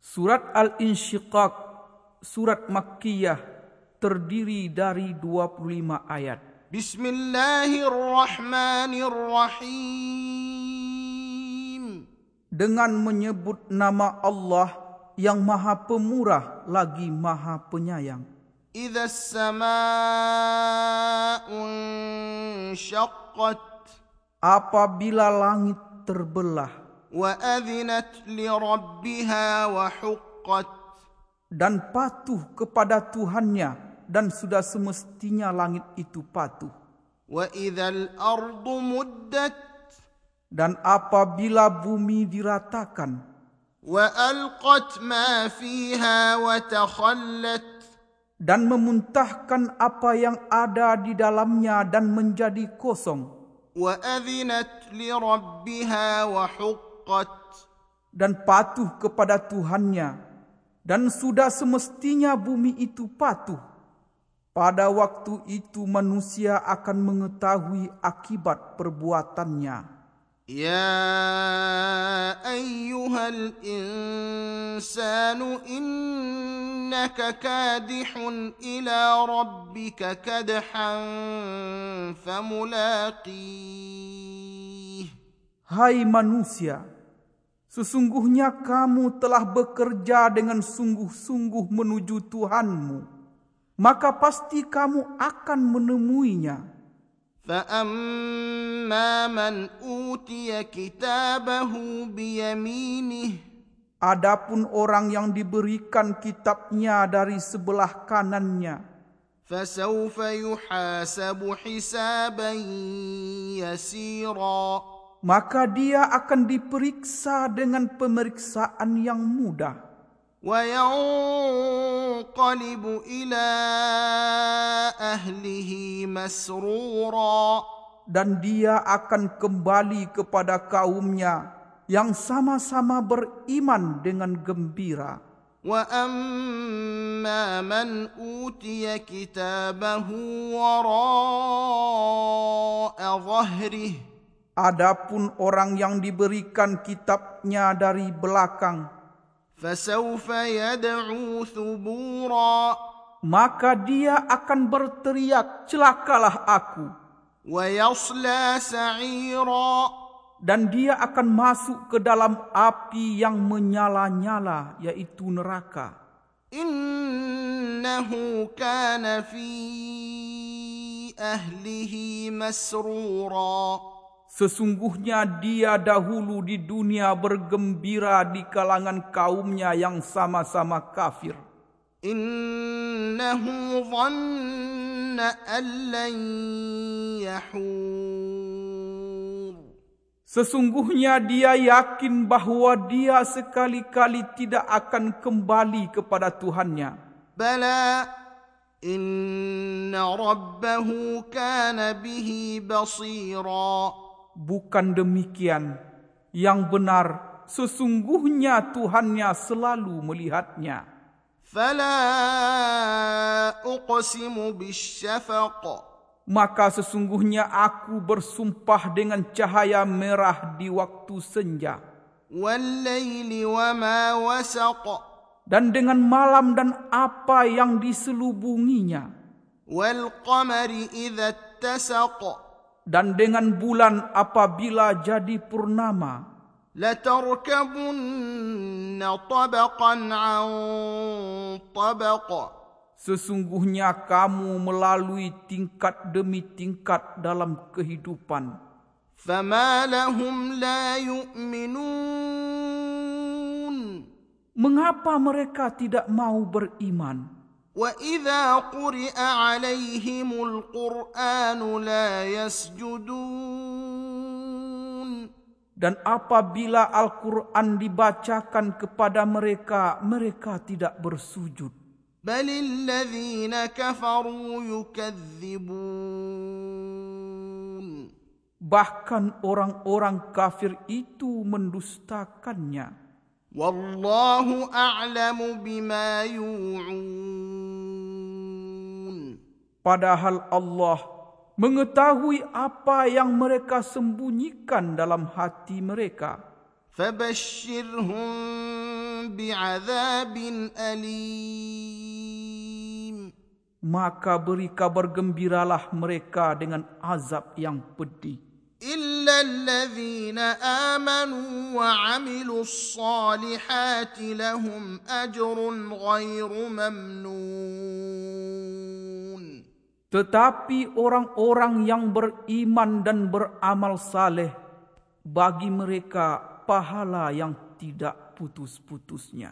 Surat Al-Insyiqaq, Surat Makkiyah, terdiri dari 25 ayat. Bismillahirrahmanirrahim. Dengan menyebut nama Allah yang maha pemurah lagi maha penyayang. Iza samaun syaqqat. Apabila langit terbelah. وأذنت لربها وحقت dan patuh kepada Tuhannya dan sudah semestinya langit itu patuh. وإذا الأرض مدت Dan apabila bumi diratakan وألقت ما فيها وتخلت dan memuntahkan apa yang ada di dalamnya dan menjadi kosong وأذنت لربها taqat dan patuh kepada Tuhannya dan sudah semestinya bumi itu patuh. Pada waktu itu manusia akan mengetahui akibat perbuatannya. Ya ayyuhal insanu innaka kadihun ila rabbika kadhan famulaqih. Hai manusia sesungguhnya kamu telah bekerja dengan sungguh-sungguh menuju Tuhanmu. Maka pasti kamu akan menemuinya. فأما من أوتي كتابه بيمينه Adapun orang yang diberikan kitabnya dari sebelah kanannya, فسوف يحاسب حسابا يسيرا maka dia akan diperiksa dengan pemeriksaan yang mudah. وينقلب إلى أهله مسرورا Dan dia akan kembali kepada kaumnya yang sama-sama beriman dengan gembira. وأما من أوتي كتابه وراء ظهره Adapun orang yang diberikan kitabnya dari belakang, فسوف يدعو ثبورا maka dia akan berteriak, celakalah aku. ويصلى سعيرا Dan dia akan masuk ke dalam api yang menyala-nyala, yaitu neraka. إنه كان في أهله مسرورا Sesungguhnya dia dahulu di dunia bergembira di kalangan kaumnya yang sama-sama kafir. Innahu dhanna an lan yahur. Sesungguhnya dia yakin bahawa dia sekali-kali tidak akan kembali kepada Tuhannya. Bala inna rabbahu kana bihi basira bukan demikian. Yang benar, sesungguhnya Tuhannya selalu melihatnya. Fala uqsimu bisyafaq. Maka sesungguhnya aku bersumpah dengan cahaya merah di waktu senja. Wa ma wasaq. Dan dengan malam dan apa yang diselubunginya. Wal qamari idza dan dengan bulan apabila jadi purnama. Latarkabunna tabaqan an tabaqa. Sesungguhnya kamu melalui tingkat demi tingkat dalam kehidupan. Fama lahum la yu'minun. Mengapa mereka tidak mau beriman? وإذا قرئ عليهم القرآن لا يسجدون Dan apabila Al-Quran dibacakan kepada mereka, mereka tidak bersujud. بل الذين كفروا يكذبون Bahkan orang-orang kafir itu mendustakannya. والله أعلم بما يوعون Padahal Allah mengetahui apa yang mereka sembunyikan dalam hati mereka. فبشرهم بعذاب أليم Maka beri kabar gembiralah mereka dengan azab yang pedih. إلا الذين آمنوا وعملوا الصالحات لهم أجر غير ممنون Tetapi orang-orang yang beriman dan beramal saleh, bagi mereka pahala yang tidak putus-putusnya.